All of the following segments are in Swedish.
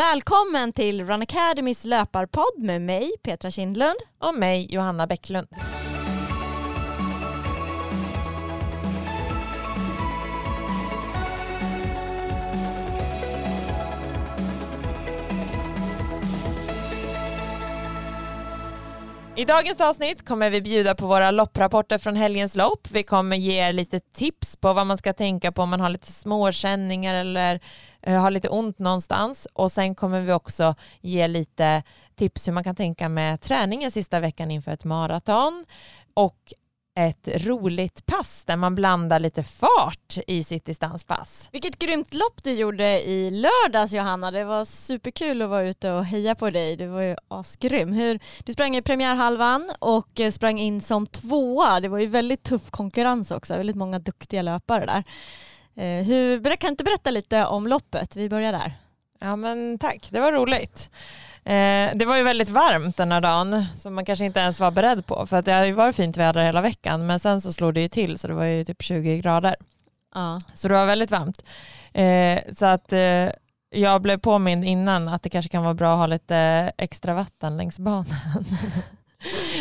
Välkommen till Run Academys löparpodd med mig Petra Kindlund. Och mig Johanna Bäcklund. I dagens avsnitt kommer vi bjuda på våra lopprapporter från helgens lopp. Vi kommer ge er lite tips på vad man ska tänka på om man har lite småkänningar eller eh, har lite ont någonstans. Och sen kommer vi också ge lite tips hur man kan tänka med träningen sista veckan inför ett maraton. Och ett roligt pass där man blandar lite fart i sitt distanspass. Vilket grymt lopp du gjorde i lördags Johanna. Det var superkul att vara ute och heja på dig. Du var ju asgrym. Hur, du sprang i premiärhalvan och sprang in som tvåa. Det var ju väldigt tuff konkurrens också. Väldigt många duktiga löpare där. Eh, hur, kan du inte berätta lite om loppet? Vi börjar där. Ja men tack, det var roligt. Eh, det var ju väldigt varmt den här dagen som man kanske inte ens var beredd på för att det hade varit fint väder hela veckan men sen så slog det ju till så det var ju typ 20 grader. Ja. Så det var väldigt varmt. Eh, så att eh, jag blev påmind innan att det kanske kan vara bra att ha lite extra vatten längs banan.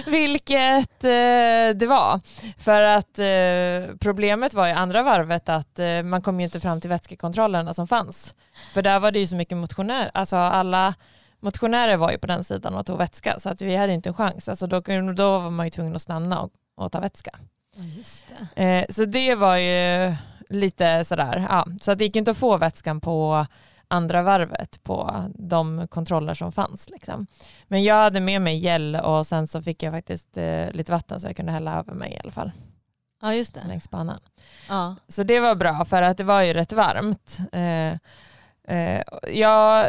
Vilket eh, det var. För att eh, problemet var i andra varvet att eh, man kom ju inte fram till vätskekontrollerna som fanns. För där var det ju så mycket motionärer, alltså alla motionärer var ju på den sidan och tog vätska så att vi hade inte en chans. Alltså då, då var man ju tvungen att stanna och, och ta vätska. Det. Eh, så det var ju lite sådär, ja. så att det gick inte att få vätskan på andra varvet på de kontroller som fanns. Liksom. Men jag hade med mig gel och sen så fick jag faktiskt eh, lite vatten så jag kunde hälla över mig i alla fall. Ja just det. Längs banan. Ja. Så det var bra för att det var ju rätt varmt. Eh, Eh, ja,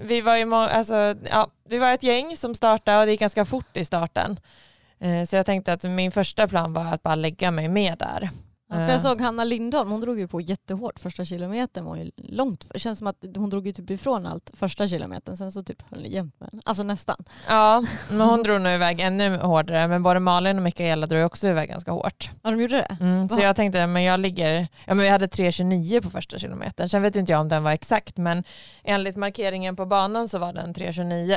vi var ju alltså, ja, vi var ett gäng som startade och det gick ganska fort i starten. Eh, så jag tänkte att min första plan var att bara lägga mig med där. Ja, för jag eh. såg Hanna Lindholm, hon drog ju på jättehårt första kilometern var ju långt. Det känns som att hon drog ju typ ifrån allt första kilometern, sen så typ höll ni jämnt med Alltså nästan. Ja, men hon drog nog iväg ännu hårdare. Men både Malin och Mikaela drog också iväg ganska hårt. Ja de gjorde det? Mm, så jag tänkte, men jag ligger, ja men vi hade 3.29 på första kilometern. Sen vet inte jag om den var exakt, men enligt markeringen på banan så var den 3.29.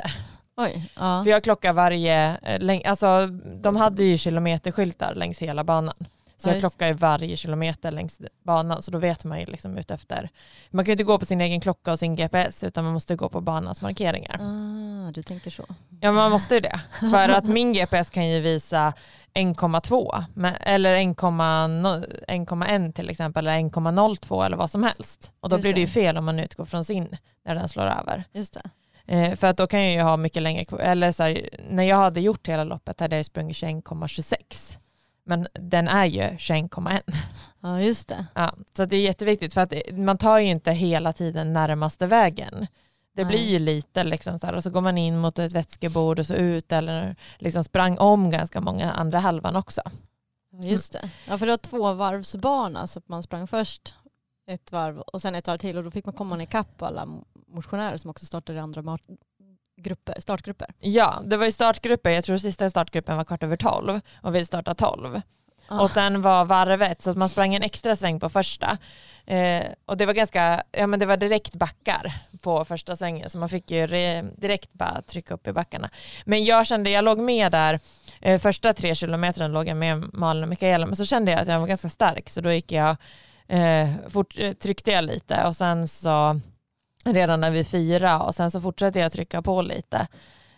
Oj, ja. För jag klockar varje, eh, alltså de hade ju kilometerskyltar längs hela banan. Så jag klockar varje kilometer längs banan så då vet man ju liksom utefter. Man kan ju inte gå på sin egen klocka och sin GPS utan man måste gå på banans markeringar. Ah, du tänker så. Ja man måste ju det. För att min GPS kan ju visa 1,2 eller 1,1 till exempel eller 1,02 eller vad som helst. Och då Just blir det ju fel om man utgår från sin när den slår över. Just det. Eh, för att då kan jag ju ha mycket längre, eller så här, när jag hade gjort hela loppet hade jag sprungit 21,26 men den är ju 21,1. Ja just det. Ja, så det är jätteviktigt för att man tar ju inte hela tiden närmaste vägen. Det Nej. blir ju lite liksom så här, och så går man in mot ett vätskebord och så ut eller liksom sprang om ganska många andra halvan också. Just det. Ja för det var två varvsbana så man sprang först ett varv och sen ett varv till och då fick man komma ikapp alla motionärer som också startade andra grupper, startgrupper? Ja, det var ju startgrupper. Jag tror sista startgruppen var kvart över tolv och vi startade tolv. Ah. Och sen var varvet så att man sprang en extra sväng på första. Eh, och det var ganska, ja men det var direkt backar på första svängen så man fick ju re, direkt bara trycka upp i backarna. Men jag kände, jag låg med där, eh, första tre kilometrarna låg jag med Malin och Mikaela men så kände jag att jag var ganska stark så då gick jag, eh, fort, tryckte jag lite och sen så redan när vi firade och sen så fortsatte jag trycka på lite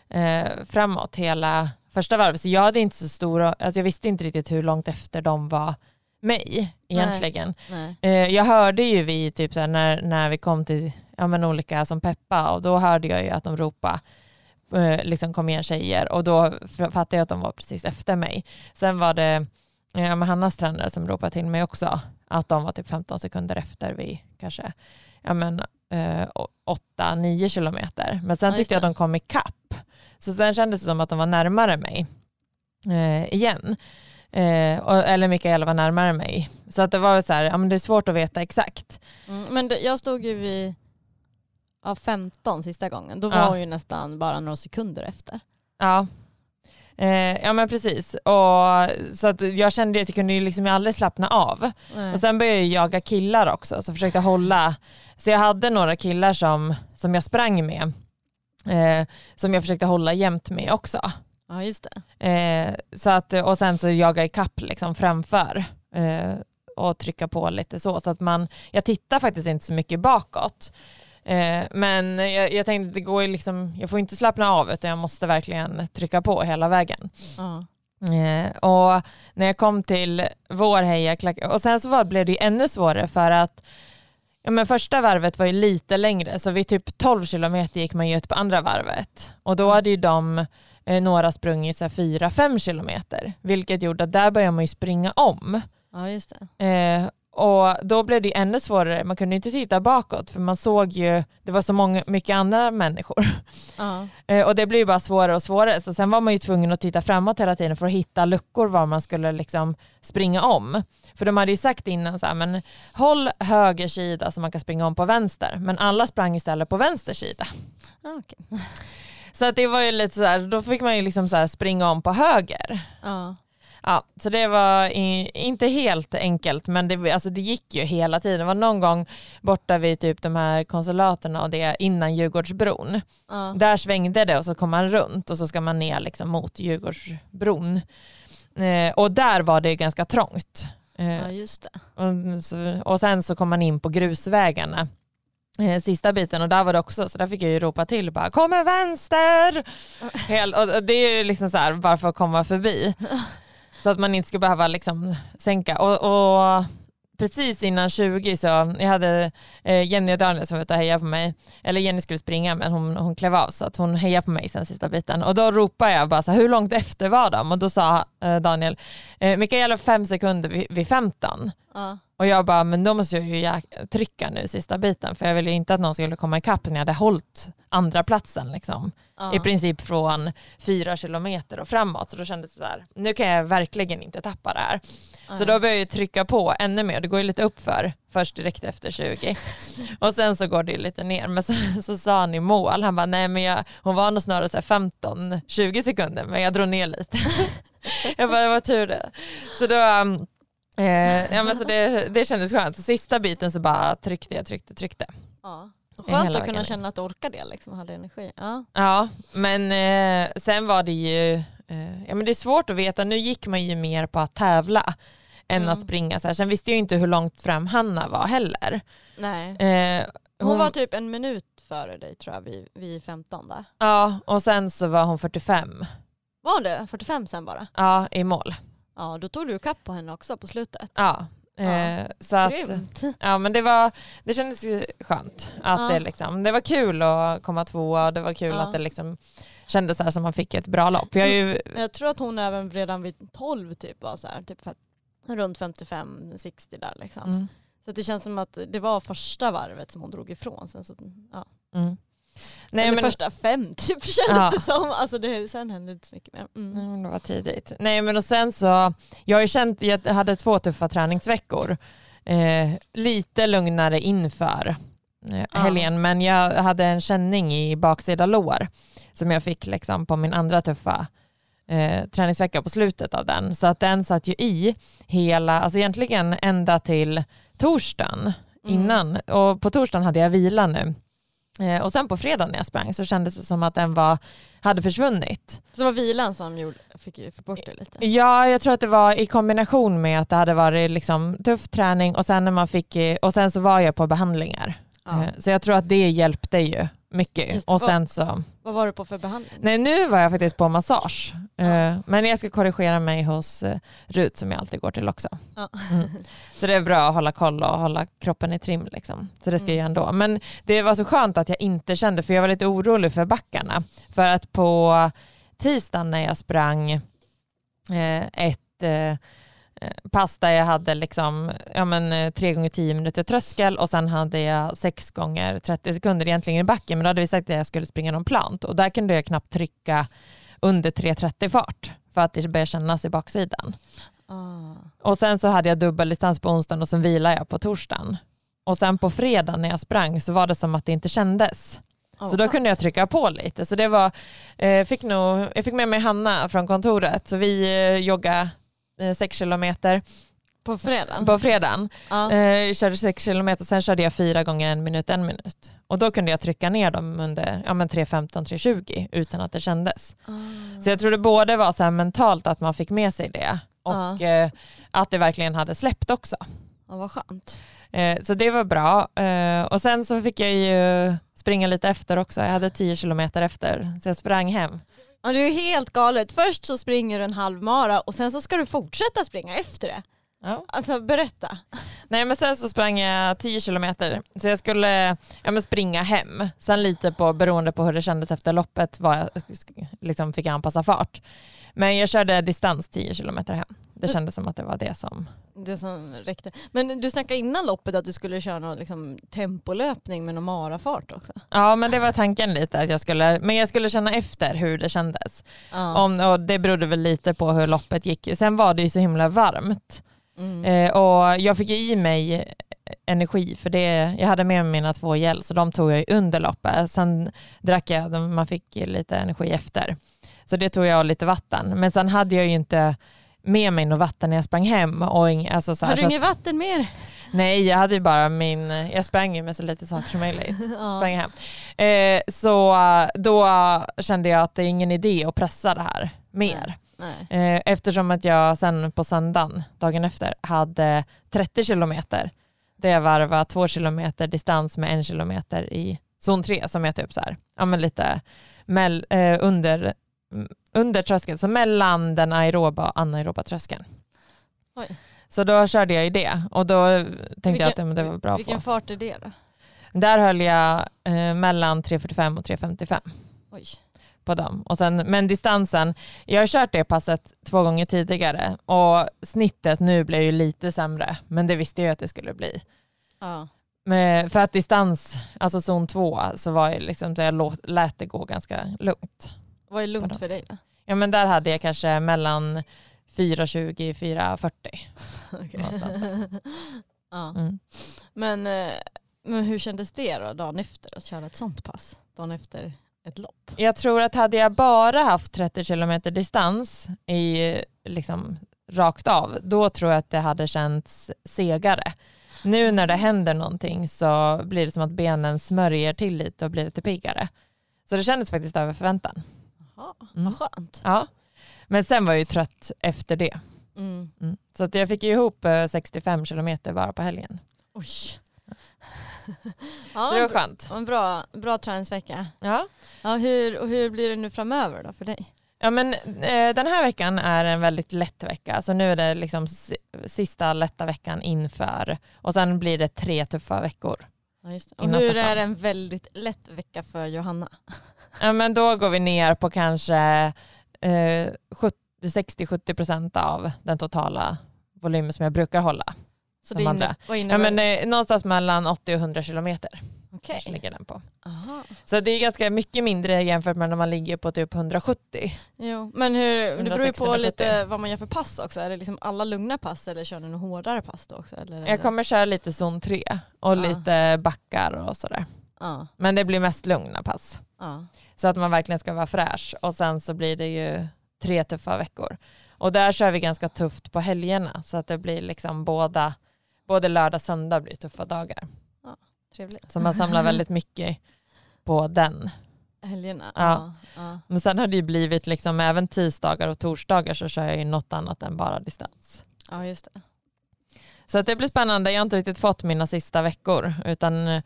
eh, framåt hela första varvet. Så jag hade inte så stor, alltså jag visste inte riktigt hur långt efter de var mig egentligen. Nej, nej. Eh, jag hörde ju vi typ såhär, när, när vi kom till ja, men olika som Peppa och då hörde jag ju att de ropade eh, liksom kom igen tjejer och då fattade jag att de var precis efter mig. Sen var det ja, men Hannas tränare som ropade till mig också att de var typ 15 sekunder efter vi kanske ja, men, eh, 8-9 kilometer. Men sen ja, tyckte jag att de kom ikapp. Så sen kändes det som att de var närmare mig eh, igen. Eh, och, eller Mikaela var närmare mig. Så att det var så här, ja, men det är svårt att veta exakt. Mm, men det, jag stod ju vid ja, 15 sista gången. Då var ja. hon ju nästan bara några sekunder efter. Ja. Eh, ja men precis. Och, så att jag kände att jag kunde ju liksom aldrig slappna av. Nej. Och sen började jag jaga killar också, så försökte hålla. Så jag hade några killar som, som jag sprang med, eh, som jag försökte hålla jämt med också. Ja just det. Eh, så att, och sen så jaga ikapp liksom framför eh, och trycka på lite så. så att man, jag tittar faktiskt inte så mycket bakåt. Eh, men jag, jag tänkte det går liksom, jag får inte slappna av utan jag måste verkligen trycka på hela vägen. Eh, och när jag kom till vår hejaklack, och sen så var, blev det ju ännu svårare för att ja, men första varvet var ju lite längre så vid typ 12 kilometer gick man ju ut på andra varvet och då hade ju de eh, några sprungit 4-5 kilometer vilket gjorde att där började man ju springa om. ja just det. Eh, och då blev det ännu svårare, man kunde inte titta bakåt för man såg ju, det var så många, mycket andra människor. Ja. Eh, och det blev ju bara svårare och svårare. Så sen var man ju tvungen att titta framåt hela tiden för att hitta luckor var man skulle liksom springa om. För de hade ju sagt innan så här, men håll höger sida så man kan springa om på vänster. Men alla sprang istället på vänster sida. Okej. Så att det var ju lite så här, då fick man ju liksom så springa om på höger. Ja. Ja, så det var inte helt enkelt men det, alltså det gick ju hela tiden. Det var någon gång borta vid typ de här konsulaterna och det innan Djurgårdsbron. Ja. Där svängde det och så kom man runt och så ska man ner liksom mot Djurgårdsbron. Eh, och där var det ganska trångt. Eh, ja just det. och, så, och sen så kom man in på grusvägarna eh, sista biten och där var det också så där fick jag ju ropa till bara kommer vänster! Helt, och det är ju liksom så här bara för att komma förbi. Så att man inte ska behöva liksom sänka. Och, och precis innan 20 så, jag hade eh, Jenny och Daniel som var ute och hejade på mig. Eller Jenny skulle springa men hon, hon klev av så att hon hejade på mig sen sista biten. Och då ropade jag bara så här, hur långt efter var de? Och då sa eh, Daniel, eh, Mikaela fem sekunder vid, vid 15. Ja. Och jag bara, men då måste jag ju trycka nu sista biten för jag ville inte att någon skulle komma ikapp när jag hade hållit andra platsen liksom. Ja. I princip från fyra kilometer och framåt. Så då kändes det så här, nu kan jag verkligen inte tappa det här. Så då började jag trycka på ännu mer. Det går ju lite upp för först direkt efter 20. och sen så går det ju lite ner. Men så, så sa han i mål, han bara nej men jag, hon var nog snarare så här 15-20 sekunder men jag drog ner lite. jag bara det var tur det. Så då, um, eh, ja, men så det, det kändes skönt. Så sista biten så bara tryckte jag, tryckte, tryckte. Ja. Skönt att kunna känna att du orkar det liksom, hade energi. Ja. Ja, men eh, sen var det ju, eh, ja men det är svårt att veta, nu gick man ju mer på att tävla än Mm. att springa så här. Sen visste jag inte hur långt fram Hanna var heller. Nej. Eh, Hon var typ en minut före dig tror jag vid, vid 15 där. Ja, och sen så var hon 45 Var hon det? 45 sen bara? ja, i mål. Ja, då tog du kapp på henne också på slutet. Ja. Eh, så att, Grymt. ja men det var, det kändes skönt att Ja. det liksom, det var kul att komma tvåa och det var kul Ja. att det liksom kändes så här som man fick ett bra lopp. Jag ju, jag tror att hon även redan vid 12 typ var så här, typ runt 55-60 där liksom. mm, Så det känns som att det var första varvet som hon drog ifrån. Sen så, ja. mm. Nej, Eller men, första fem typ känns Ja. det som. Alltså det, sen hände det inte så mycket mer. Mm. Nej, det var tidigt. Nej men och sen så, jag har känt, jag hade två tuffa träningsveckor. Eh, lite lugnare inför eh, Ja. helgen men jag hade en känning i baksida lår som jag fick liksom på min andra tuffa eh, träningsvecka på slutet av den. Så att den satt ju i hela, alltså egentligen ända till torsdagen Mm. innan. Och på torsdagen hade jag vila nu. Eh, och sen på fredagen när jag sprang så kändes det som att den var, hade försvunnit. Så det var vilan som gjorde, fick få bort det lite. Ja, jag tror att det var i kombination med att det hade varit liksom tuff träning och sen, när man fick, och sen så var jag på behandlingar. Ja. Eh, Så jag tror att det hjälpte ju mycket. Just. Och sen så, Vad var det på för behandling? nej nu var jag faktiskt på massage. Ja. Eh, Men jag ska korrigera mig hos eh, Rut som jag alltid går till också. Ja. Mm. Så det är bra att hålla koll och hålla kroppen i trim. Liksom. Så det ska jag göra ändå. Men det var så skönt att jag inte kände, för jag var lite orolig för backarna. För att på tisdagen när jag sprang eh, ett eh, där jag hade liksom, ja men, eh, tre gånger 10 minuter tröskel och sen hade jag sex gånger 30 sekunder egentligen i backen men då hade vi sagt att jag skulle springa någon plant och där kunde jag knappt trycka under 3.30 fart för att det började kännas i baksidan. Ah. Och sen så hade jag dubbeldistans på onsdagen och sen vilade jag på torsdagen. Och sen på fredagen när jag sprang så var det som att det inte kändes. Så då kunde jag trycka på lite. Så det var, eh, fick nog, jag fick med mig Hanna från kontoret så vi eh, joggade eh, sex kilometer På fredagen? på fredagen. ja. Eh, körde sex kilometer, sen körde jag fyra gånger en minut, en minut. Och då kunde jag trycka ner dem under ja, men 3.15, 3.20 utan att det kändes. Ah. Så jag tror det både var så här mentalt att man fick med sig det och Ja. eh, att det verkligen hade släppt också. Ja, vad skönt. Eh, så det var bra. Eh, och sen så fick jag ju springa lite efter också. Jag hade 10 kilometer efter så jag sprang hem. Ja, det är helt galet. Först så springer du en halvmara och sen så ska du fortsätta springa efter det. Ja. Alltså berätta. Nej men sen så sprang jag 10 kilometer så jag skulle ja, men springa hem. Sen lite på, beroende på hur det kändes efter loppet var jag, liksom fick jag anpassa fart. Men jag körde distans 10 kilometer hem. Det kändes som att det var det som... Det som räckte. Men du snackade innan loppet att du skulle köra någon liksom, tempolöpning med någon marafart också. Ja men det var tanken lite att jag skulle, men jag skulle känna efter hur det kändes. Ja. Om, och det berodde väl lite på hur loppet gick. Sen var det ju så himla varmt. Mm. Eh, och jag fick i mig energi för det, jag hade med mig mina två gel så de tog jag under loppet. Sen drack jag, man fick lite energi efter. Så det tog jag lite vatten. Men sen hade jag ju inte med mig något vatten när jag sprang hem. Och ing, alltså så här, Har du inget vatten mer? nej, jag hade ju bara min, jag sprang ju med så lite saker som möjligt. Ja. Sprang hem. Eh, så eh, då kände jag att det är ingen idé att pressa det här mer. Nej. Eh, Eftersom att jag sen på söndagen, dagen efter, hade 30 kilometer där jag varvade två kilometer distans med en kilometer i zon 3 som är typ så här, ja men lite mell, eh, under, under tröskeln, så mellan den aeroba och anaeroba tröskeln. Oj. Så då körde jag ju det och då tänkte jag Vilken- att ja, men det var bra att Vilken fart är det då? Där höll jag eh, mellan 3.45 och 3.55 Oj. på dem. Och sen, men distansen, jag har kört det passet två gånger tidigare och snittet nu blev ju lite sämre, men det visste jag att det skulle bli. Ja. Men för att distans, alltså zon 2, så var jag liksom, så jag lät det gå ganska lugnt. Vad är lugnt för dig då? Ja men där hade jag kanske mellan 4.20 4.40 Okej. någonstans. ja. Mm. men, eh, men hur kändes det då dagen efter att köra ett sånt pass? Dagen efter ett lopp? Jag tror att hade jag bara haft 30 kilometer distans i, liksom, rakt av, då tror jag att det hade känts segare. Nu när det händer någonting så blir det som att benen smörjer till lite och blir lite piggare. Så det kändes faktiskt över förväntan. Jaha, Mm. vad skönt. Ja. Men sen var jag ju trött efter det. Mm. Mm. Så att jag fick ihop eh, 65 kilometer bara på helgen. Oj. Så det var skönt. En bra, bra träningsvecka. Ja. Ja, hur, och hur blir det nu framöver då för dig? Ja men eh, den här veckan är en väldigt lätt vecka. Så nu är det liksom si- sista lätta veckan inför och sen blir det tre tuffa veckor. Ja, just det. Och hur är en väldigt lätt vecka för Johanna? Ja men då går vi ner på kanske eh, 70 60-70% av den totala volymen som jag brukar hålla. Så De det andra. Ja, men, eh, någonstans mellan 80 och 100 kilometer kanske ligger den på. Aha. Så det är ganska mycket mindre jämfört med när man ligger på typ 170. Jo, men hur, det beror ju 160 på lite 70. vad man gör för pass också. Är det liksom alla lugna pass eller kör ni något hårdare pass då också? Eller Jag kommer köra lite zon 3 och Ja. lite backar och sådär. Ja, Men det blir mest lugna pass. Ja. Så att man verkligen ska vara fräsch och sen så blir det ju tre tuffa veckor. Och där kör vi ganska tufft på helgerna så att det blir liksom båda, både lördag och söndag blir tuffa dagar. Trevligt. Så man samlar väldigt mycket på den. Helgerna? Ja. Ja. ja. Men sen har det ju blivit liksom även tisdagar och torsdagar så kör jag ju något annat än bara distans. ja, just det. Så att det blir spännande. Jag har inte riktigt fått mina sista veckor utan eh,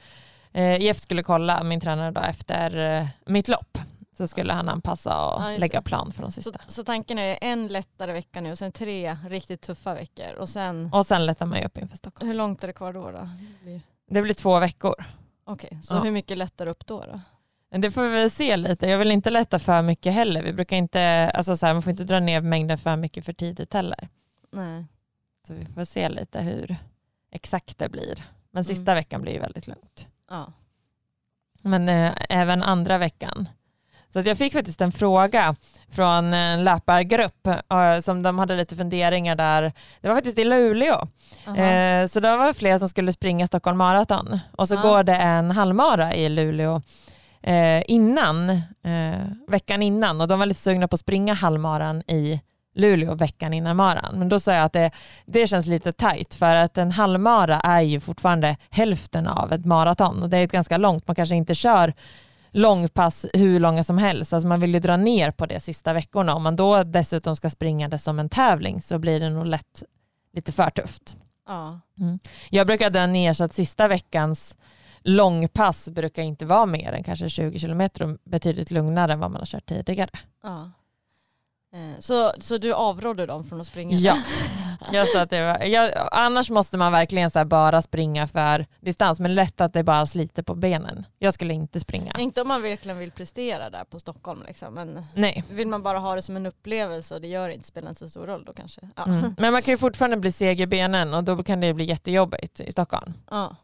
Jeff skulle kolla, min tränare då efter eh, mitt lopp. Så skulle han anpassa och Ja, lägga plan för de Så, sista. så tanken är en lättare vecka nu och sen tre riktigt tuffa veckor. Och sen, Och sen lättar man ju upp inför Stockholm. hur långt är det kvar då? då? Det blir- Det blir två veckor. Okej, så Ja. hur mycket lättar upp då? då? Det får vi väl se lite. Jag vill inte lätta för mycket heller. Vi brukar inte, alltså så här, man får inte dra ner mängden för mycket för tidigt heller. Nej. Så vi får se lite hur exakt det blir. Men sista Mm. veckan blir ju väldigt lugnt. Ja. Men eh, även andra veckan. Så att jag fick faktiskt en fråga från en löpargrupp eh, som de hade lite funderingar där. Det var faktiskt i Luleå. Aha. Eh, så det var flera som skulle springa Stockholm Marathon och så Ja. går det en halvmara i Luleå eh, innan, eh, veckan innan och de var lite sugna på att springa halvmaran i Luleå veckan innan maran. Men då sa jag att det, det känns lite tajt för att en halvmara är ju fortfarande hälften av ett maraton och det är ett ganska långt, man kanske inte kör långpass hur långa som helst. Alltså man vill ju dra ner på det sista veckorna. Om man då dessutom ska springa det som en tävling så blir det nog lätt lite för tufft. Ja. Mm. Jag brukar dra ner så att sista veckans långpass brukar inte vara mer än kanske 20 kilometer och betydligt lugnare än vad man har kört tidigare. ja. Eh, Så, så du avrådde dem från att springa? Ja, jag sa att det var, jag, annars måste man verkligen så bara springa för distans men lätt att det bara sliter på benen. Jag skulle inte springa. Inte om man verkligen vill prestera där på Stockholm liksom. Men Nej. vill man bara ha det som en upplevelse och det gör inte, spelar inte så stor roll då kanske. Ja. Mm. Men man kan ju fortfarande bli seg i benen och då kan det bli jättejobbigt i Stockholm. Ja.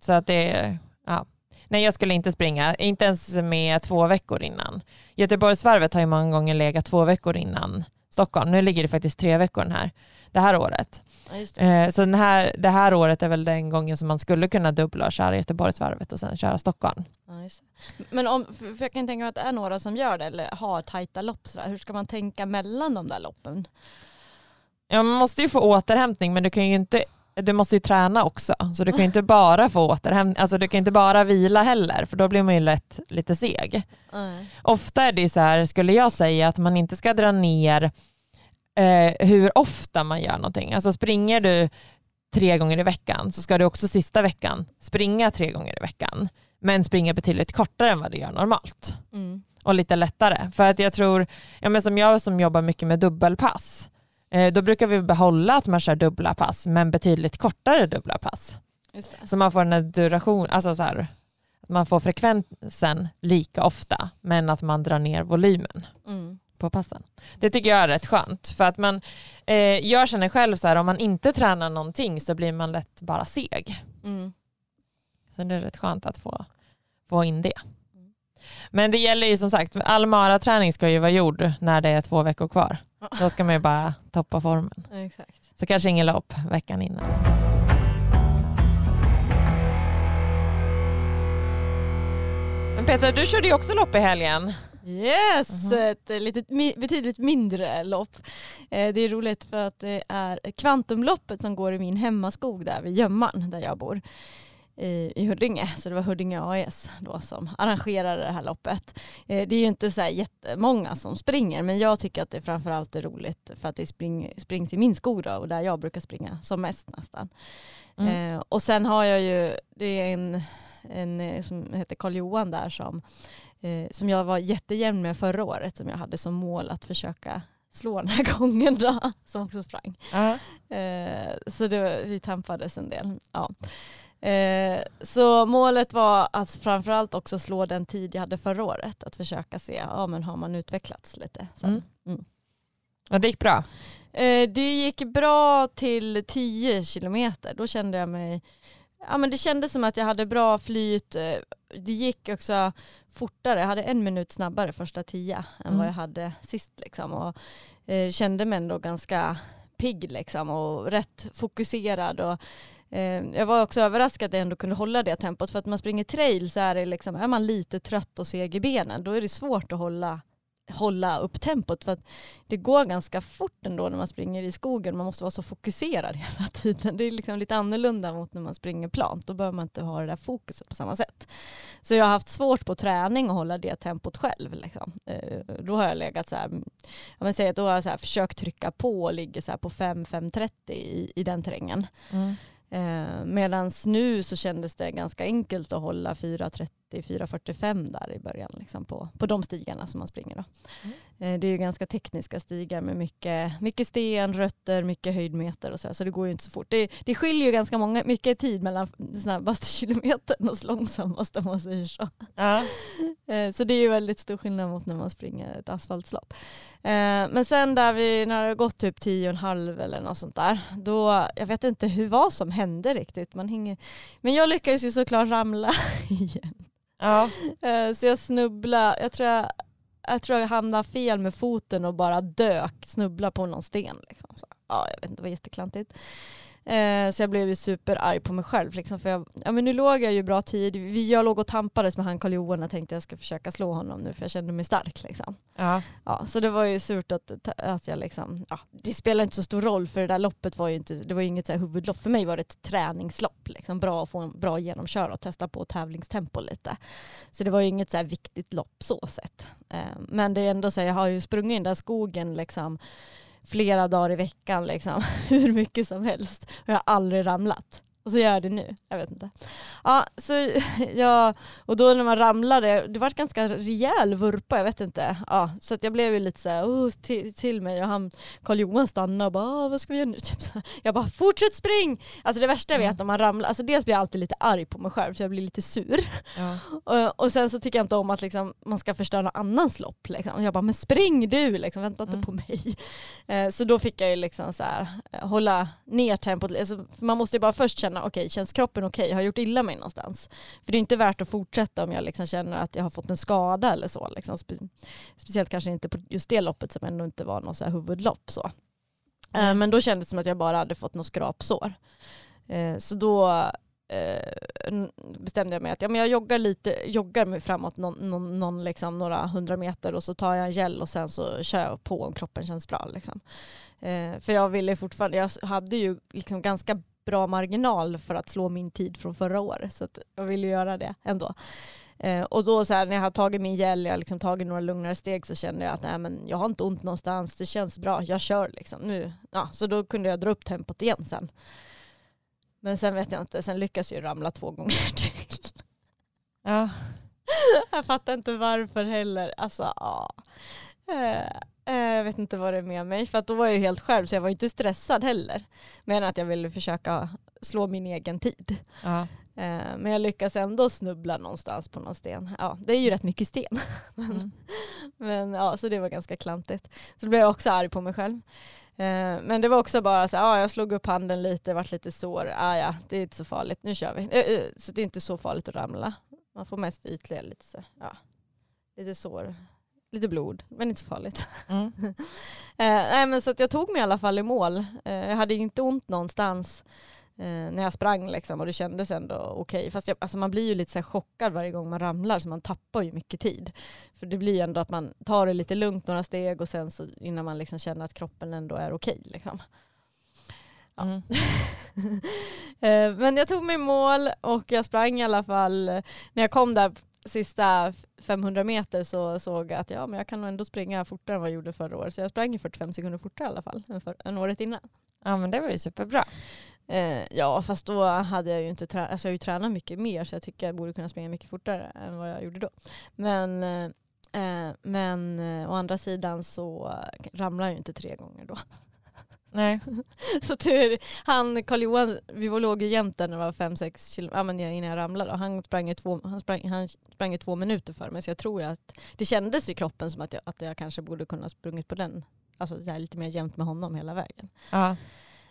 Så att det är, ja. Nej jag skulle inte springa, inte ens med två veckor innan. Göteborgsvarvet har ju många gånger legat två veckor innan Stockholm. Nu ligger det faktiskt tre veckor den här, det här året. Ja, just det. Eh, så den här, det här året är väl den gången som man skulle kunna dubbla och köra Göteborgsvarvet och sen köra Stockholm. Ja. Men om, för jag kan tänka mig att det är några som gör det eller har tajta lopp sådär. Hur ska man tänka mellan de där loppen? Ja, man måste ju få återhämtning men du kan ju inte du måste ju träna också, så du kan ju inte bara få återhämtning, alltså du kan inte bara vila heller, för då blir man ju lätt lite seg. Nej. Ofta är det så här, skulle jag säga, att man inte ska dra ner eh, hur ofta man gör någonting. Alltså springer du tre gånger i veckan så ska du också sista veckan springa tre gånger i veckan, men springa betydligt kortare än vad du gör normalt Mm. och lite lättare. För att jag tror, ja, men som jag som jobbar mycket med dubbelpass, då brukar vi behålla att man kör dubbla pass, men betydligt kortare dubbla pass. Så man får här duration, alltså så här, man får frekvensen lika ofta, men att man drar ner volymen Mm. på passen. Det tycker jag är rätt skönt, för att man, eh, jag känner själv så här, om man inte tränar någonting så blir man lätt bara seg. Mm. Så det är rätt skönt att få, få in det. Men det gäller ju som sagt, all maraträning ska ju vara gjord när det är två veckor kvar. Då ska man ju bara toppa formen. Ja, Exakt. Så kanske ingen lopp veckan innan. Men Petra, du körde ju också lopp i helgen. Yes, Mhm. ett litet, betydligt mindre lopp. Eh, Det är roligt för att det är Kvantumloppet som går i min hemmaskog där vid Gömman där jag bor i, i Huddinge. Så det var Huddinge AS då som arrangerade det här loppet. Eh, Det är ju inte så här jättemånga som springer men jag tycker att det framförallt är roligt för att det spring, springs i min skog då, och där jag brukar springa som mest nästan. Mm. Eh, och sen har jag ju, det är en, en eh, som heter Karl Johan där som, eh, som jag var jättejämn med förra året som jag hade som mål att försöka slå den här gången då, som också sprang. Ja. Eh, så det, vi tampades en del. Ja. Eh, så målet var att framförallt också slå den tid jag hade förra året. Att försöka se, ja men har man utvecklats lite. sen. Mm. Och det gick bra. Eh, det gick bra till 10 kilometer. Då kände jag mig, ja men det kändes som att jag hade bra flyt. Eh, Det gick också fortare. Jag hade en minut snabbare första tio än Mm. vad jag hade sist liksom. Och eh, kände mig ändå ganska pigg liksom och rätt fokuserad. Och, Eh, jag var också överraskad att jag ändå kunde hålla det tempot för att när man springer trail så är, det liksom, är man lite trött och seg i benen då är det svårt att hålla hålla upp tempot för att det går ganska fort ändå när man springer i skogen. Man måste vara så fokuserad hela tiden. Det är liksom lite annorlunda mot när man springer plant. Då behöver man inte ha det där fokuset på samma sätt. Så jag har haft svårt på träning att hålla det tempot själv. Liksom. Eh, då har jag legat så här, mm, jag vill säga då har jag så här försökt trycka på och ligger så här på 5-5.30 i, i den terrängen. Mm. Eh, Medan nu så kändes det ganska enkelt att hålla 4.30-4.45 där i början liksom på, på de stigarna som man springer. Då. Eh, det är ju ganska tekniska stigar med mycket, mycket sten, rötter, mycket höjdmeter och så, här, så det går ju inte så fort. Det, det skiljer ju ganska många, mycket tid mellan snabbaste kilometern och långsammaste om man säger så. Ja. Eh, Så det är ju väldigt stor skillnad mot när man springer ett asfaltslopp. Eh, Men sen där vi, när det har gått typ tio och en halv eller något sånt där, då, jag vet inte hur vad som hände riktigt. Man hänger, men jag lyckades ju såklart ramla igen. Ja. Eh, så jag snubblade, jag tror jag, jag tror jag hamnade fel med foten och bara dök, snubblade på någon sten. Liksom. Så, ja, jag vet inte, det var jätteklantigt. Eh, så jag blev ju superarg på mig själv. Liksom, för jag, ja, men nu låg jag ju bra tid. Jag låg och tampades med han Karl Johan och tänkte jag ska försöka slå honom nu för jag kände mig stark. Liksom. Ja. Ja, så det var ju surt att, att jag liksom, ja, det spelar inte så stor roll för det där loppet var ju inte, det var inget så huvudlopp. För mig var det ett träningslopp, liksom, bra att få en bra genomkör och testa på tävlingstempo lite. Så det var ju inget så viktigt lopp så sett. Eh, men det är ändå så här, jag har ju sprungit i den där skogen liksom flera dagar i veckan, liksom, hur mycket som helst. Och jag har aldrig ramlat. Och så gör jag det nu. Jag vet inte. Ja, så jag, och då när man ramlade, det var ett ganska rejäl vurpa, jag vet inte. Ja, så jag blev ju lite så här, oh, till, till mig och han, Karl Johan stannade och bara, vad ska vi göra nu? Typ så jag bara, fortsätt spring! Alltså det värsta jag vet om man ramlar, alltså dels blir jag alltid lite arg på mig själv så jag blir lite sur. Ja. Och, och, sen så tycker jag inte om att liksom, man ska förstöra någon annans lopp. Liksom. Jag bara, men spring du, liksom, vänta inte mm. på mig. Eh, så då fick jag ju liksom så här, eh, hålla ner tempot. Alltså, man måste ju bara först känna känna, okej okay, känns kroppen okej, okay? har jag gjort illa mig någonstans? För det är inte värt att fortsätta om jag liksom känner att jag har fått en skada eller så. Liksom. Spe speciellt kanske inte på just det loppet som ändå inte var något så här huvudlopp. Så. Mm. men då kändes det som att jag bara hade fått något skrapsår. Eh, så då eh, bestämde jag mig att ja, men jag joggar lite, joggar mig framåt någon, någon, någon liksom, några hundra meter och så tar jag en gel och sen så kör jag på om kroppen känns bra. Liksom. Eh, för jag ville fortfarande, jag hade ju liksom ganska bra marginal för att slå min tid från förra året. Så jag ville göra det ändå. Eh, och då så här, när jag har tagit min gel, jag har liksom tagit några lugnare steg så kände jag att nej, men jag har inte ont någonstans, det känns bra, jag kör liksom. Nu, ja, så då kunde jag dra upp tempot igen sen. Men sen vet jag inte, sen lyckas jag ramla två gånger till. Ja. jag fattar inte varför heller. Alltså, ja. Eh, Eh, jag vet inte vad det är med mig, för att då var jag helt själv så jag var inte stressad heller. Men att jag ville försöka slå min egen tid. Ja. Eh, men jag lyckas ändå snubbla någonstans på någon sten. Ja, det är ju rätt mycket sten. Mm. men ja, så det var ganska klantigt. Så då blev jag också arg på mig själv. Men det var också bara så ja, jag slog upp handen lite, vart lite sår. Ah, ja, det är inte så farligt, nu kör vi. Så det är inte så farligt att ramla. Man får mest ytliga lite så, ja, lite sår lite blod, men inte så farligt. Mm. eh, nej, men så att jag tog mig i alla fall i mål. Eh, jag hade inte ont någonstans eh, när jag sprang liksom, och det kändes ändå okej. Okay. Fast jag, alltså man blir ju lite så chockad varje gång man ramlar så man tappar ju mycket tid. För det blir ju ändå att man tar det lite lugnt några steg och sen så innan man liksom känner att kroppen ändå är okej. Okay, liksom. Ja. Mm. Eh, men jag tog mig i mål och jag sprang i alla fall, när jag kom där sista 500 meter så såg jag att ja, men jag kan nog ändå springa fortare än vad jag gjorde förra året. Så jag sprang 45 sekunder fortare i alla fall än, för, än året innan. Ja men det var ju superbra. Eh, ja fast då hade jag ju inte tränat, alltså jag har ju tränat mycket mer så jag tycker jag borde kunna springa mycket fortare än vad jag gjorde då. Men, eh, men eh, å andra sidan så ramlar jag ju inte tre gånger då. Nej. så tur, han Karl-Johan, vi var låg ju jämt där när det var fem sex kilometer, ja, men innan jag ramlade. Och han sprang i två, han sprang, han sprang två minuter för mig. Så jag tror ju att det kändes i kroppen som att jag, att jag kanske borde kunna sprungit på den. Alltså lite mer jämnt med honom hela vägen. Ja.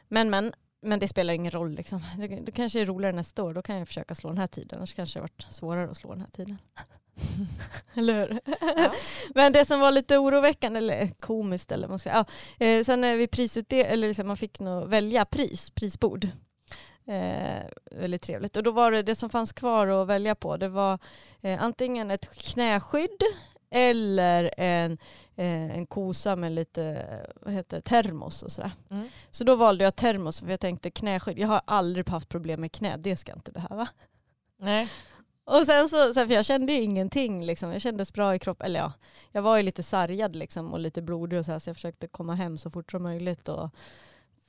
Men men, men det spelar ingen roll liksom. Det, det kanske är roligare nästa år, då kan jag försöka slå den här tiden. Annars kanske det varit svårare att slå den här tiden. eller hur? Ja. Men det som var lite oroväckande, eller komiskt eller vad man ska säga, ja, eh, sen när vi prisutdelade, eller liksom man fick nog välja pris, prisbord. Eh, väldigt trevligt. Och då var det det som fanns kvar att välja på, det var eh, antingen ett knäskydd eller en, eh, en kosa med lite vad heter termos och sådär. Mm. Så då valde jag termos för jag tänkte knäskydd, jag har aldrig haft problem med knä, det ska jag inte behöva. Nej. Och sen så, för jag kände ju ingenting liksom. Jag kändes bra i kroppen. Eller ja, jag var ju lite sargad liksom och lite blodig och så här, så jag försökte komma hem så fort som möjligt och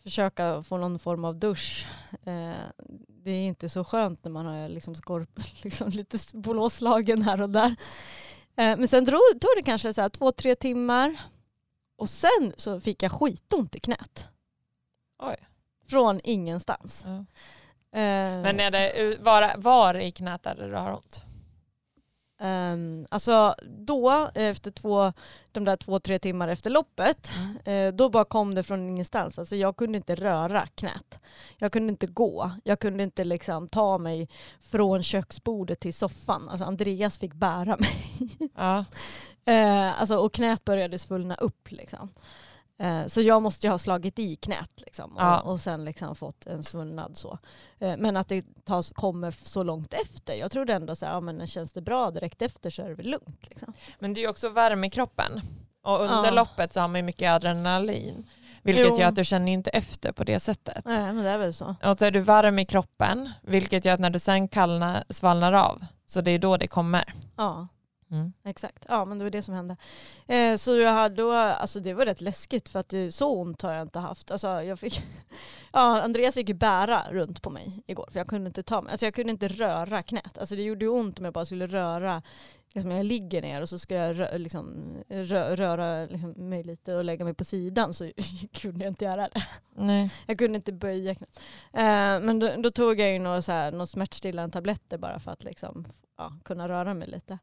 försöka få någon form av dusch. Eh, det är inte så skönt när man har liksom, skorp, liksom lite blåslagen här och där. Eh, men sen drog, tog det kanske så här två, tre timmar och sen så fick jag skitont i knät. Oj. Från ingenstans. Ja. Eh, Men är det, var, var i knät är det du har ont? Um, alltså då, efter två, de där två, tre timmar efter loppet, mm. eh, då bara kom det från ingenstans. Alltså jag kunde inte röra knät. Jag kunde inte gå. Jag kunde inte liksom ta mig från köksbordet till soffan. Alltså Andreas fick bära mig. Ja. eh, alltså, och knät började svullna upp. Liksom. Eh, så jag måste ju ha slagit i knät liksom, och, Ja. och sen liksom fått en svullnad så. Eh, men att det tas, kommer så långt efter. Jag trodde ändå så här, ja, men känns det bra direkt efter så är det väl lugnt. Liksom. Men det är ju också värme i kroppen. Och under Ja. loppet så har man ju mycket adrenalin. Vilket Jo. gör att du känner inte efter på det sättet. Nej men det är väl så. Och så är du varm i kroppen, vilket gör att när du sen kallnar, svalnar av, så det är då det kommer. Ja. Mm. Exakt, ja men det var det som hände. Eh, så jag hade då, alltså det var rätt läskigt för att det, så ont har jag inte haft. Alltså jag fick, ja Andreas fick ju bära runt på mig igår för jag kunde inte ta mig, alltså jag kunde inte röra knät. Alltså det gjorde ont om jag bara skulle röra, liksom jag ligger ner och så ska jag rö, liksom, rö, röra liksom mig lite och lägga mig på sidan så kunde jag inte göra det. Nej. Jag kunde inte böja knät. Eh, men då, då tog jag ju några, så här, några smärtstillande tabletter bara för att liksom, ja, kunna röra mig lite.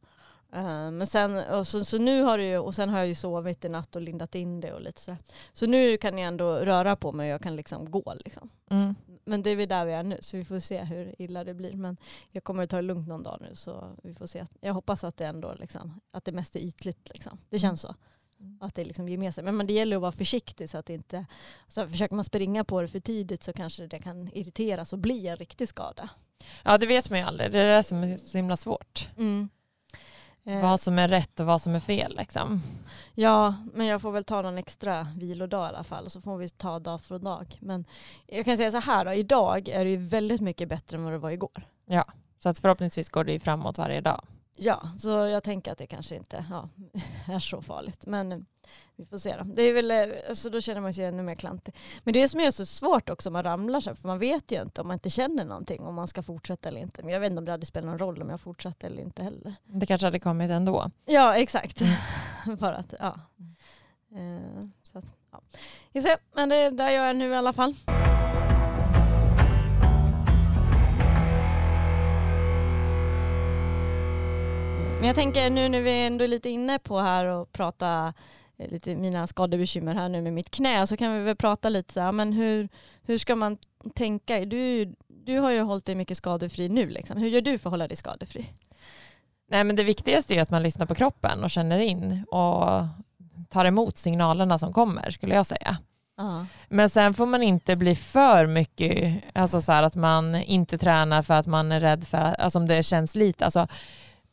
Eh, men sen, och så, så nu har det och sen har jag ju sovit i natt och lindat in det och lite sådär. Så nu kan jag ändå röra på mig och jag kan liksom gå liksom. Mm. Men det är väl där vi är nu så vi får se hur illa det blir. Men jag kommer att ta det lugnt någon dag nu så vi får se. Jag hoppas att det ändå liksom, att det mest är ytligt liksom. Det känns så. Mm. Att det liksom ger med sig. Men, men det gäller att vara försiktig så att det inte, så försöker man springa på det för tidigt så kanske det kan irriteras och bli en riktig skada. Ja det vet man ju aldrig, det är det som är så himla svårt. Eh, Vad som är rätt och vad som är fel liksom. Ja, men jag får väl ta någon extra vilodag i alla fall. Så får vi ta dag för dag. Men jag kan säga så här då, idag är det ju väldigt mycket bättre än vad det var igår. Så att förhoppningsvis går det ju framåt varje dag. Ja, så jag tänker att det kanske inte ja, är så farligt. Men eh, vi får se då. Det är väl, eh, så då känner man sig ännu mer klantig. Men det som är så svårt också om man ramlar så för man vet ju inte om man inte känner någonting om man ska fortsätta eller inte. Men jag vet inte om det hade spelat någon roll om jag fortsatte eller inte heller. Det kanske hade kommit ändå. Ja, exakt. Bara att, ja. Eh, så att, ja. Se, men det är där jag är nu i alla fall. Men jag tänker nu när vi ändå är lite inne på här och prata lite mina skadebekymmer här nu med mitt knä så kan vi väl prata lite så här, men hur, hur ska man tänka? Du, du har ju hållit dig mycket skadefri nu liksom. Hur gör du för att hålla dig skadefri? Nej men det viktigaste är att man lyssnar på kroppen och känner in och tar emot signalerna som kommer skulle jag säga. Men sen får man inte bli för mycket, alltså så att man inte tränar för att man är rädd för, alltså om det känns lite, alltså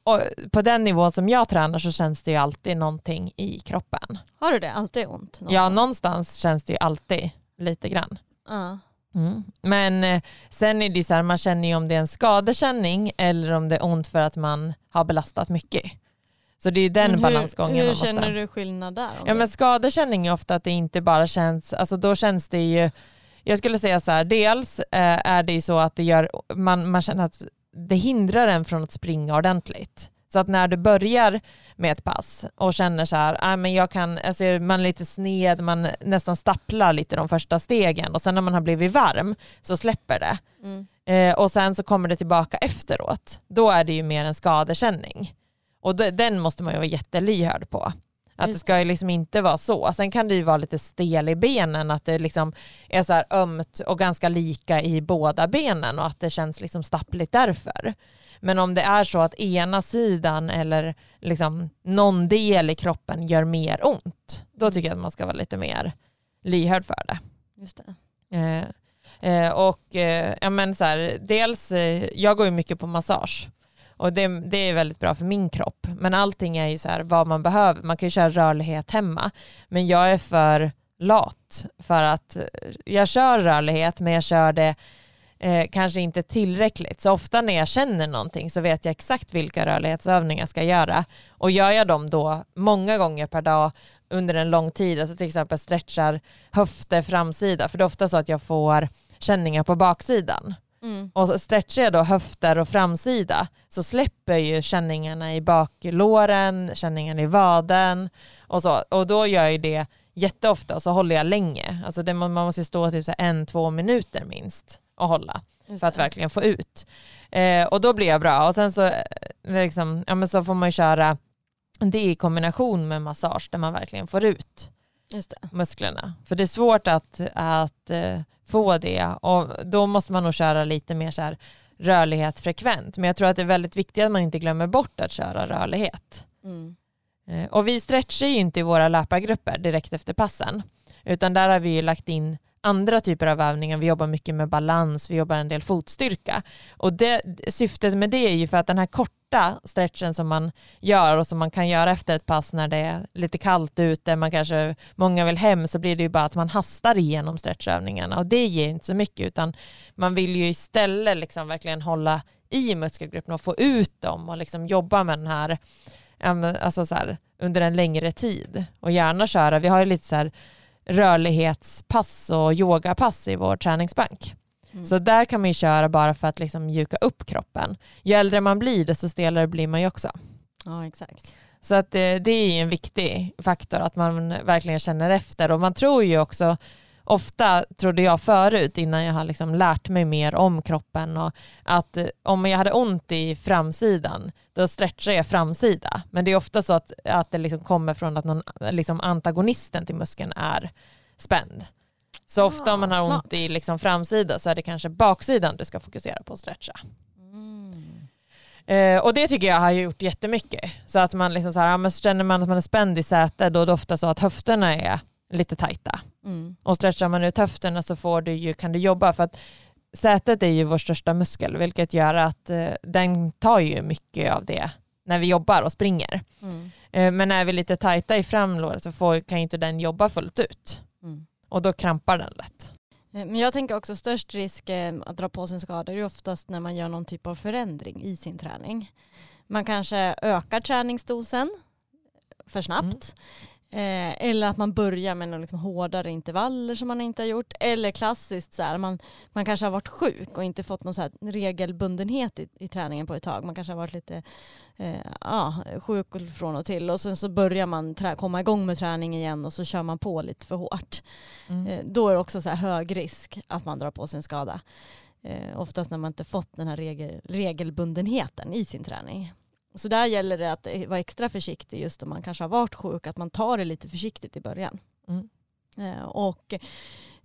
och på den nivån som jag tränar så känns det ju alltid någonting i kroppen. Har du det? Alltid ont? Ja, någonstans känns det ju alltid lite grann. Ja. Mm. Men eh, sen är det ju så här, man känner ju om det är en skadekänning eller om det är ont för att man har belastat mycket. Så det är ju den hur, balansgången Hur man måste... känner du skillnad där? Ja men skadekänning är ofta att det inte bara känns, alltså då känns det ju, jag skulle säga så här, dels eh, är det ju så att det gör, man, man känner att det hindrar en från att springa ordentligt. Så att när du börjar med ett pass och känner så här, ah, men jag kan, alltså man är lite sned, man nästan stapplar lite de första stegen och sen när man har blivit varm så släpper det. Mm. Eh, och sen så kommer det tillbaka efteråt. Då är det ju mer en skadekänning. Och de, den måste man ju vara jättelyhörd på. Att det ska ju liksom inte vara så. Sen kan det ju vara lite stel i benen, att det liksom är så här ömt och ganska lika i båda benen och att det känns liksom stappligt därför. Men om det är så att ena sidan eller liksom någon del i kroppen gör mer ont, då tycker jag att man ska vara lite mer lyhörd för det. Just det. Eh, eh, och eh, ja, men så här, dels, eh, jag går ju mycket på massage och det, det är väldigt bra för min kropp. Men allting är ju så här vad man behöver. Man kan ju köra rörlighet hemma. Men jag är för lat för att eh, jag kör rörlighet men jag kör det eh, kanske inte tillräckligt. Så ofta när jag känner någonting så vet jag exakt vilka rörlighetsövningar jag ska göra. Och gör jag dem då många gånger per dag under en lång tid, alltså till exempel stretchar höfter framsida, för det är ofta så att jag får känningar på baksidan. Mm. Och så stretchar jag då höfter och framsida så släpper ju känningarna i baklåren, känningarna i vaden och så. Och då gör jag det jätteofta och så håller jag länge. Alltså det, man måste ju stå typ så en, två minuter minst och hålla för att verkligen få ut. Eh, och då blir jag bra och sen så, eh, liksom, ja, men så får man köra det i kombination med massage där man verkligen får ut musklerna. För det är svårt att, att eh, få det och då måste man nog köra lite mer så rörlighet frekvent. Men jag tror att det är väldigt viktigt att man inte glömmer bort att köra rörlighet. Mm. Eh, och vi stretchar ju inte i våra löpargrupper direkt efter passen. Utan där har vi ju lagt in andra typer av övningar. Vi jobbar mycket med balans, vi jobbar en del fotstyrka. Och det, syftet med det är ju för att den här korta stretchen som man gör och som man kan göra efter ett pass när det är lite kallt ute, man kanske, många vill hem, så blir det ju bara att man hastar igenom stretchövningarna och det ger inte så mycket utan man vill ju istället liksom verkligen hålla i muskelgrupperna och få ut dem och liksom jobba med den här, alltså så här, under en längre tid och gärna köra, vi har ju lite så här rörlighetspass och yogapass i vår träningsbank. Mm. Så där kan man ju köra bara för att liksom mjuka upp kroppen. Ju äldre man blir desto stelare blir man ju också. Ja exakt. Så att det, eh, det är en viktig faktor att man verkligen känner efter och man tror ju också ofta trodde jag förut innan jag har liksom lärt mig mer om kroppen och att eh, om jag hade ont i framsidan då stretchar jag framsida. Men det är ofta så att, att det liksom kommer från att någon, liksom antagonisten till muskeln är spänd. Så ofta om man har smart. ont i liksom framsida så är det kanske baksidan du ska fokusera på att stretcha. Mm. Eh, och det tycker jag har gjort jättemycket. Så att man liksom så här, ja, känner man att man är spänd i sätet då är det ofta så att höfterna är lite tajta. Mm. Och stretchar man ut höfterna så får du ju, kan du jobba för att sätet är ju vår största muskel vilket gör att eh, den tar ju mycket av det när vi jobbar och springer. Mm. Eh, men är vi lite tajta i framlåret så får, kan inte den jobba fullt ut. Mm. Och då krampar den lätt. Eh, men jag tänker också störst risk eh, att dra på sig en skada är oftast när man gör någon typ av förändring i sin träning. Man kanske ökar träningsdosen för snabbt. Eh, eller att man börjar med några liksom hårdare intervaller som man inte har gjort. Eller klassiskt så här, man, man kanske har varit sjuk och inte fått någon så regelbundenhet i, i träningen på ett tag. Man kanske har varit lite eh, ja, sjuk från och till och sen så börjar man trä, komma igång med träning igen och så kör man på lite för hårt. Mm. Eh, då är det också så hög risk att man drar på sig en skada. Eh, oftast när man inte fått den här regel, regelbundenheten i sin träning. Så där gäller det att vara extra försiktig just om man kanske har varit sjuk, att man tar det lite försiktigt i början. Mm. Eh, och,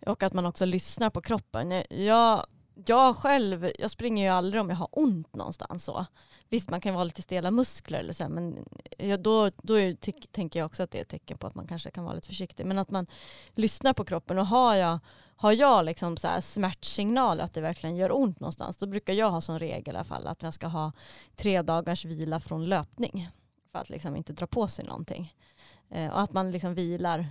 och att man också lyssnar på kroppen. Jag, jag själv, jag springer ju aldrig om jag har ont någonstans så. Visst man kan vara lite stela muskler eller så men då, då är, tänker jag också att det är ett tecken på att man kanske kan vara lite försiktig. Men att man lyssnar på kroppen och har jag, har jag liksom så här smärtsignal att det verkligen gör ont någonstans då brukar jag ha som regel i alla fall att jag ska ha tre dagars vila från löpning för att liksom inte dra på sig någonting. Eh, och att man liksom vilar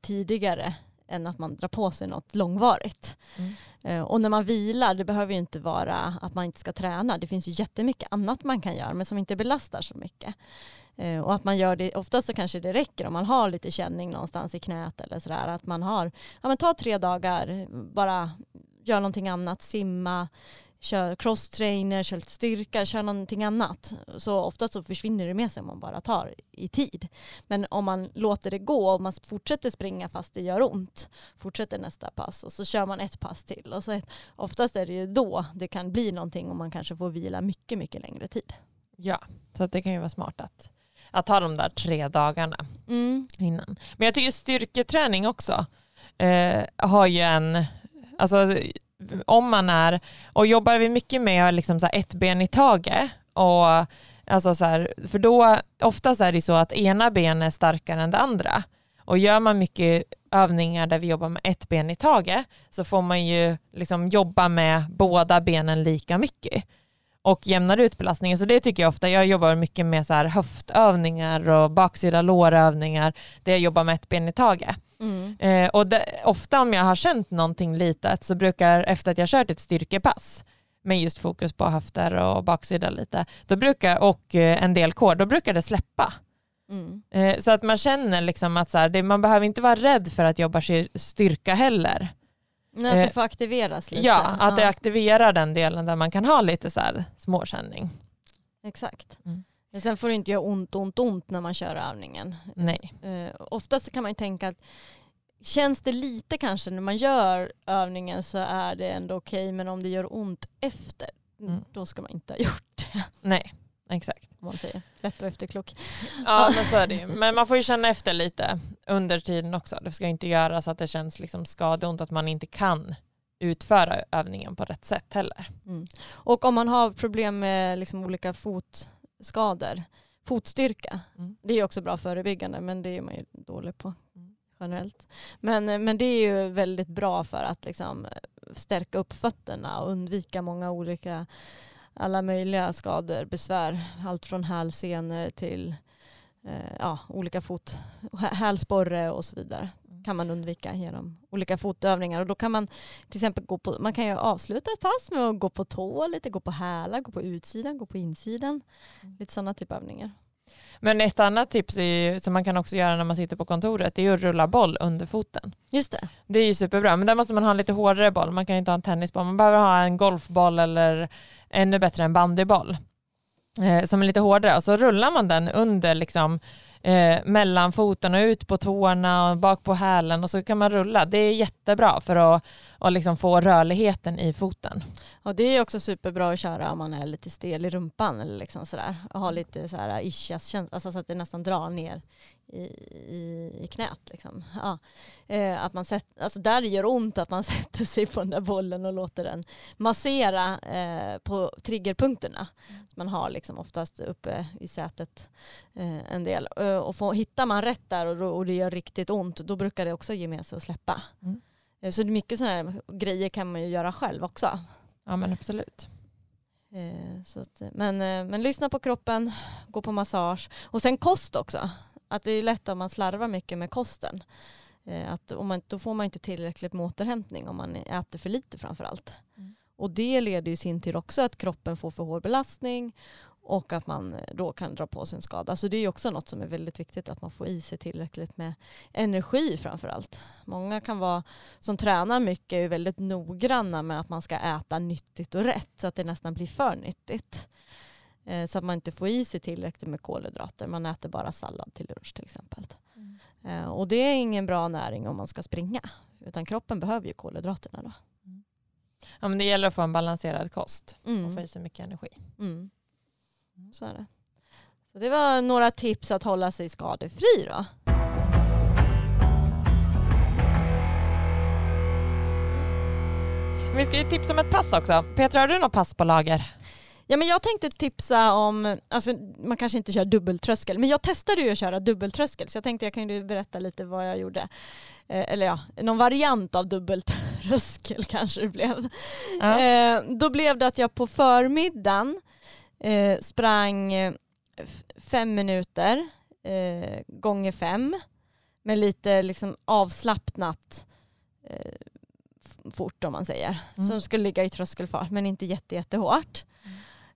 tidigare än att man drar på sig något långvarigt. Mm. Eh, och när man vilar, det behöver ju inte vara att man inte ska träna. Det finns ju jättemycket annat man kan göra men som inte belastar så mycket. Eh, och att man gör det, oftast så kanske det räcker om man har lite känning någonstans i knät eller sådär. Att man har, ja men ta tre dagar, bara gör någonting annat, simma, kör crosstrainer, kör lite styrka, kör någonting annat. Så oftast så försvinner det med sig om man bara tar i tid. Men om man låter det gå och man fortsätter springa fast det gör ont, fortsätter nästa pass och så kör man ett pass till. Och så ett, oftast är det ju då det kan bli någonting och man kanske får vila mycket, mycket längre tid. Ja, så det kan ju vara smart att, att ta de där tre dagarna mm. innan. Men jag tycker styrketräning också eh, har ju en, alltså om man är, och jobbar vi mycket med liksom så ett ben i taget, och, alltså så här, för då oftast är det så att ena benet är starkare än det andra. Och gör man mycket övningar där vi jobbar med ett ben i taget så får man ju liksom jobba med båda benen lika mycket och jämnar ut belastningen. Så det tycker jag ofta, jag jobbar mycket med så här höftövningar och baksida lårövningar där jag jobbar med ett ben i taget. Mm. Eh, och det, ofta om jag har känt någonting litet så brukar, efter att jag kört ett styrkepass med just fokus på höfter och baksida lite, då brukar, och eh, en del kår, då brukar det släppa. Mm. Eh, så att man känner liksom att så här, det, man behöver inte vara rädd för att jobba styrka heller. Att det får aktiveras lite. Ja, att det aktiverar den delen där man kan ha lite så här småkänning. Exakt. Mm. Men sen får det inte göra ont, ont, ont när man kör övningen. Nej. Uh, oftast kan man ju tänka att känns det lite kanske när man gör övningen så är det ändå okej okay, men om det gör ont efter mm. då ska man inte ha gjort det. Nej, exakt. Om man säger. Lätt och efterklok. Ja men så är det ju. Men man får ju känna efter lite under tiden också. Det ska inte göra så att det känns liksom skadeont att man inte kan utföra övningen på rätt sätt heller. Mm. Och om man har problem med liksom olika fot fotskador, fotstyrka. Mm. Det är också bra förebyggande men det är man ju dålig på mm. generellt. Men, men det är ju väldigt bra för att liksom stärka upp fötterna och undvika många olika alla möjliga skador, besvär. Allt från hälsenor till eh, ja, olika fot, hälsporre och så vidare mm. kan man undvika genom olika fotövningar. Och då kan man till exempel gå på, man kan ju avsluta ett pass med att gå på tå lite, gå på hälar, gå på utsidan, gå på insidan. Mm. Lite sådana typer av övningar. Men ett annat tips ju, som man kan också göra när man sitter på kontoret är att rulla boll under foten. Just det. Det är ju superbra, men där måste man ha en lite hårdare boll. Man kan inte ha en tennisboll, man behöver ha en golfboll eller ännu bättre en bandyboll eh, som är lite hårdare och så rullar man den under liksom, eh, mellan foten och ut på tårna och bak på hälen och så kan man rulla. Det är jättebra för att och liksom få rörligheten i foten. Och det är också superbra att köra om man är lite stel i rumpan eller liksom sådär. Och ha lite så här ischias alltså så att det nästan drar ner i, i, knät. Liksom. Ja. Eh, att man sätter, alltså där det gör ont att man sätter sig på den där bollen och låter den massera eh, på triggerpunkterna. Mm. man har liksom oftast uppe i sätet eh, en del. Eh, och får, hittar man rätt där och, och det gör riktigt ont då brukar det också ge med sig att släppa. Mm. Eh, så mycket sådana grejer kan man ju göra själv också. Ja men absolut. Eh, att, men, men lyssna på kroppen, gå på massage och sen kost också. Att det är lätt om man slarvar mycket med kosten. Att om man, då får man inte tillräckligt med återhämtning om man äter för lite framför allt. Mm. Och det leder i sin tur också att kroppen får för hård belastning och att man då kan dra på sig en skada. Så det är också något som är väldigt viktigt att man får i sig tillräckligt med energi framför allt. Många kan vara, som tränar mycket, är väldigt noggranna med att man ska äta nyttigt och rätt så att det nästan blir för nyttigt. Eh, så att man inte får i sig tillräckligt med kolhydrater. Man äter bara sallad till lunch till exempel. Mm. Eh, och det är ingen bra näring om man ska springa. Utan kroppen behöver ju kolhydraterna då. Mm. Ja, men det gäller att få en balanserad kost mm. och få i sig mycket energi. Mm. Så är det. Så det var några tips att hålla sig skadefri då. Vi ska ju tipsa om ett pass också. Petra, har du något pass på lager? Ja, men jag tänkte tipsa om, alltså, man kanske inte kör dubbeltröskel, men jag testade ju att köra dubbeltröskel så jag tänkte jag kan ju berätta lite vad jag gjorde. Eh, eller ja, någon variant av dubbeltröskel kanske det blev. Ja. Eh, då blev det att jag på förmiddagen eh, sprang eh, fem minuter eh, gånger fem med lite liksom avslappnat eh, fort om man säger. Mm. Som skulle ligga i tröskelfart men inte jätte, jättehårt.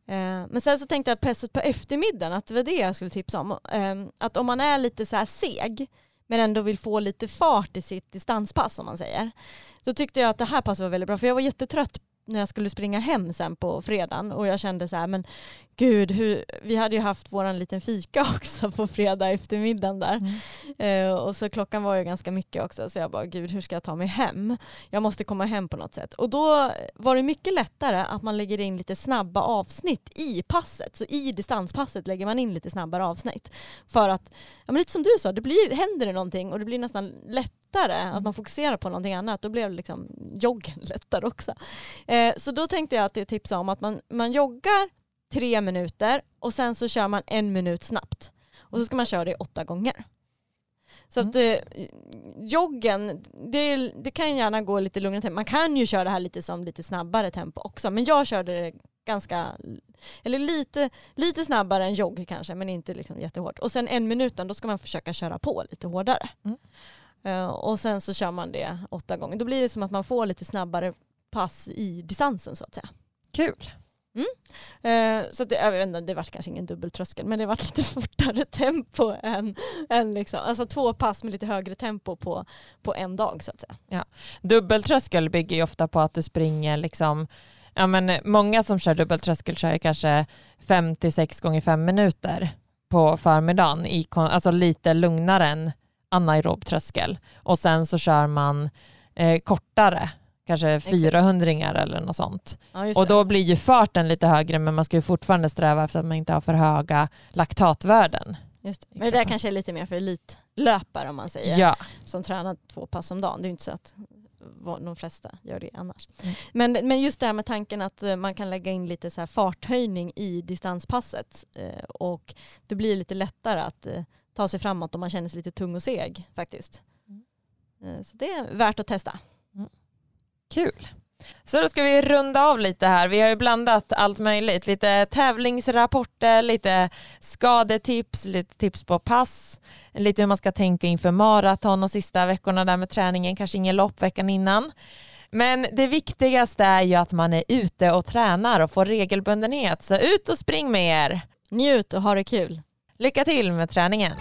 Eh, men sen så tänkte jag pesset på eftermiddagen att det var det jag skulle tipsa om. Ehm, att om man är lite så här seg men ändå vill få lite fart i sitt distanspass om man säger. Så tyckte jag att det här passet var väldigt bra för jag var jättetrött när jag skulle springa hem sen på fredagen och jag kände så här, men gud, hur, vi hade ju haft våran liten fika också på fredag eftermiddagen där. Mm. Eh, och så klockan var ju ganska mycket också så jag bara, gud hur ska jag ta mig hem? Jag måste komma hem på något sätt. Och då var det mycket lättare att man lägger in lite snabba avsnitt i passet. Så i distanspasset lägger man in lite snabbare avsnitt. För att, ja, men lite som du sa, det blir, händer det någonting och det blir nästan lätt lättare, att man fokuserar på någonting annat, då blev liksom joggen lättare också. Eh, så då tänkte jag att det tipsa om att man, man joggar tre minuter och sen så kör man en minut snabbt. Och så ska man köra det åtta gånger. Så att mm. eh, joggen, det, det, kan gärna gå lite lugnare tempo. Man kan ju köra det här lite som lite snabbare tempo också. Men jag körde det ganska, eller lite, lite snabbare än jogg kanske men inte liksom jättehårt. Och sen en minuten då ska man försöka köra på lite hårdare. Mm. Uh, och sen så kör man det åtta gånger. Då blir det som att man får lite snabbare pass i distansen så att säga. Kul. Mm. Uh, så det, jag vet inte, det var kanske ingen dubbeltröskel men det var lite fortare tempo än, än liksom, alltså två pass med lite högre tempo på, på en dag så att säga. Ja. Dubbeltröskel bygger ju ofta på att du springer liksom Ja, men många som kör dubbeltröskel kör kanske 56 gånger 5 minuter på förmiddagen, i, alltså lite lugnare än anaerob tröskel och sen så kör man eh, kortare, kanske 400 eller något sånt. Ja, och då blir ju farten lite högre men man ska ju fortfarande sträva efter att man inte har för höga laktatvärden. Just det. Men det där kanske är lite mer för elitlöpare om man säger, ja. som tränar två pass om dagen. Det är ju inte så att de flesta gör det annars. Mm. Men, men just det här med tanken att eh, man kan lägga in lite så här farthöjning i distanspasset eh, och det blir lite lättare att eh, ta sig framåt om man känner sig lite tung och seg faktiskt. Eh, Så det är värt att testa. Kul. Så då ska vi runda av lite här. Vi har ju blandat allt möjligt. Lite tävlingsrapporter, lite skadetips, lite tips på pass, lite hur man ska tänka inför maraton och sista veckorna där med träningen, kanske ingen lopp veckan innan. Men det viktigaste är ju att man är ute och tränar och får regelbundenhet. Så ut och spring med er. Njut och ha det kul. Lycka till med träningen.